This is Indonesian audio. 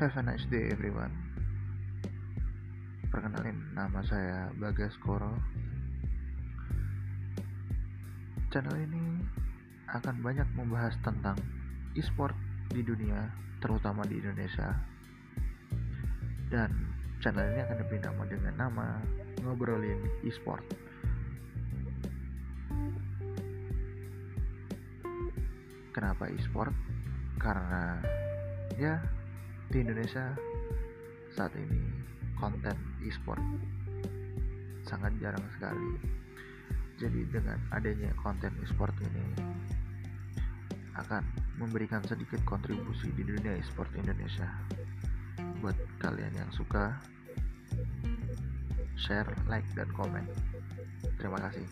Have a nice day everyone. Perkenalin nama saya Bagas Koro. Channel ini akan banyak membahas tentang e-sport di dunia Terutama di Indonesia. Dan channel ini akan diberi nama dengan nama Ngobrolin e-sport. Kenapa e-sport? Karena ya di Indonesia saat ini konten e-sport sangat jarang sekali. Jadi dengan adanya konten e-sport ini akan memberikan sedikit kontribusi di dunia e-sport Indonesia. Buat kalian yang suka, share, like, dan komen. Terima kasih.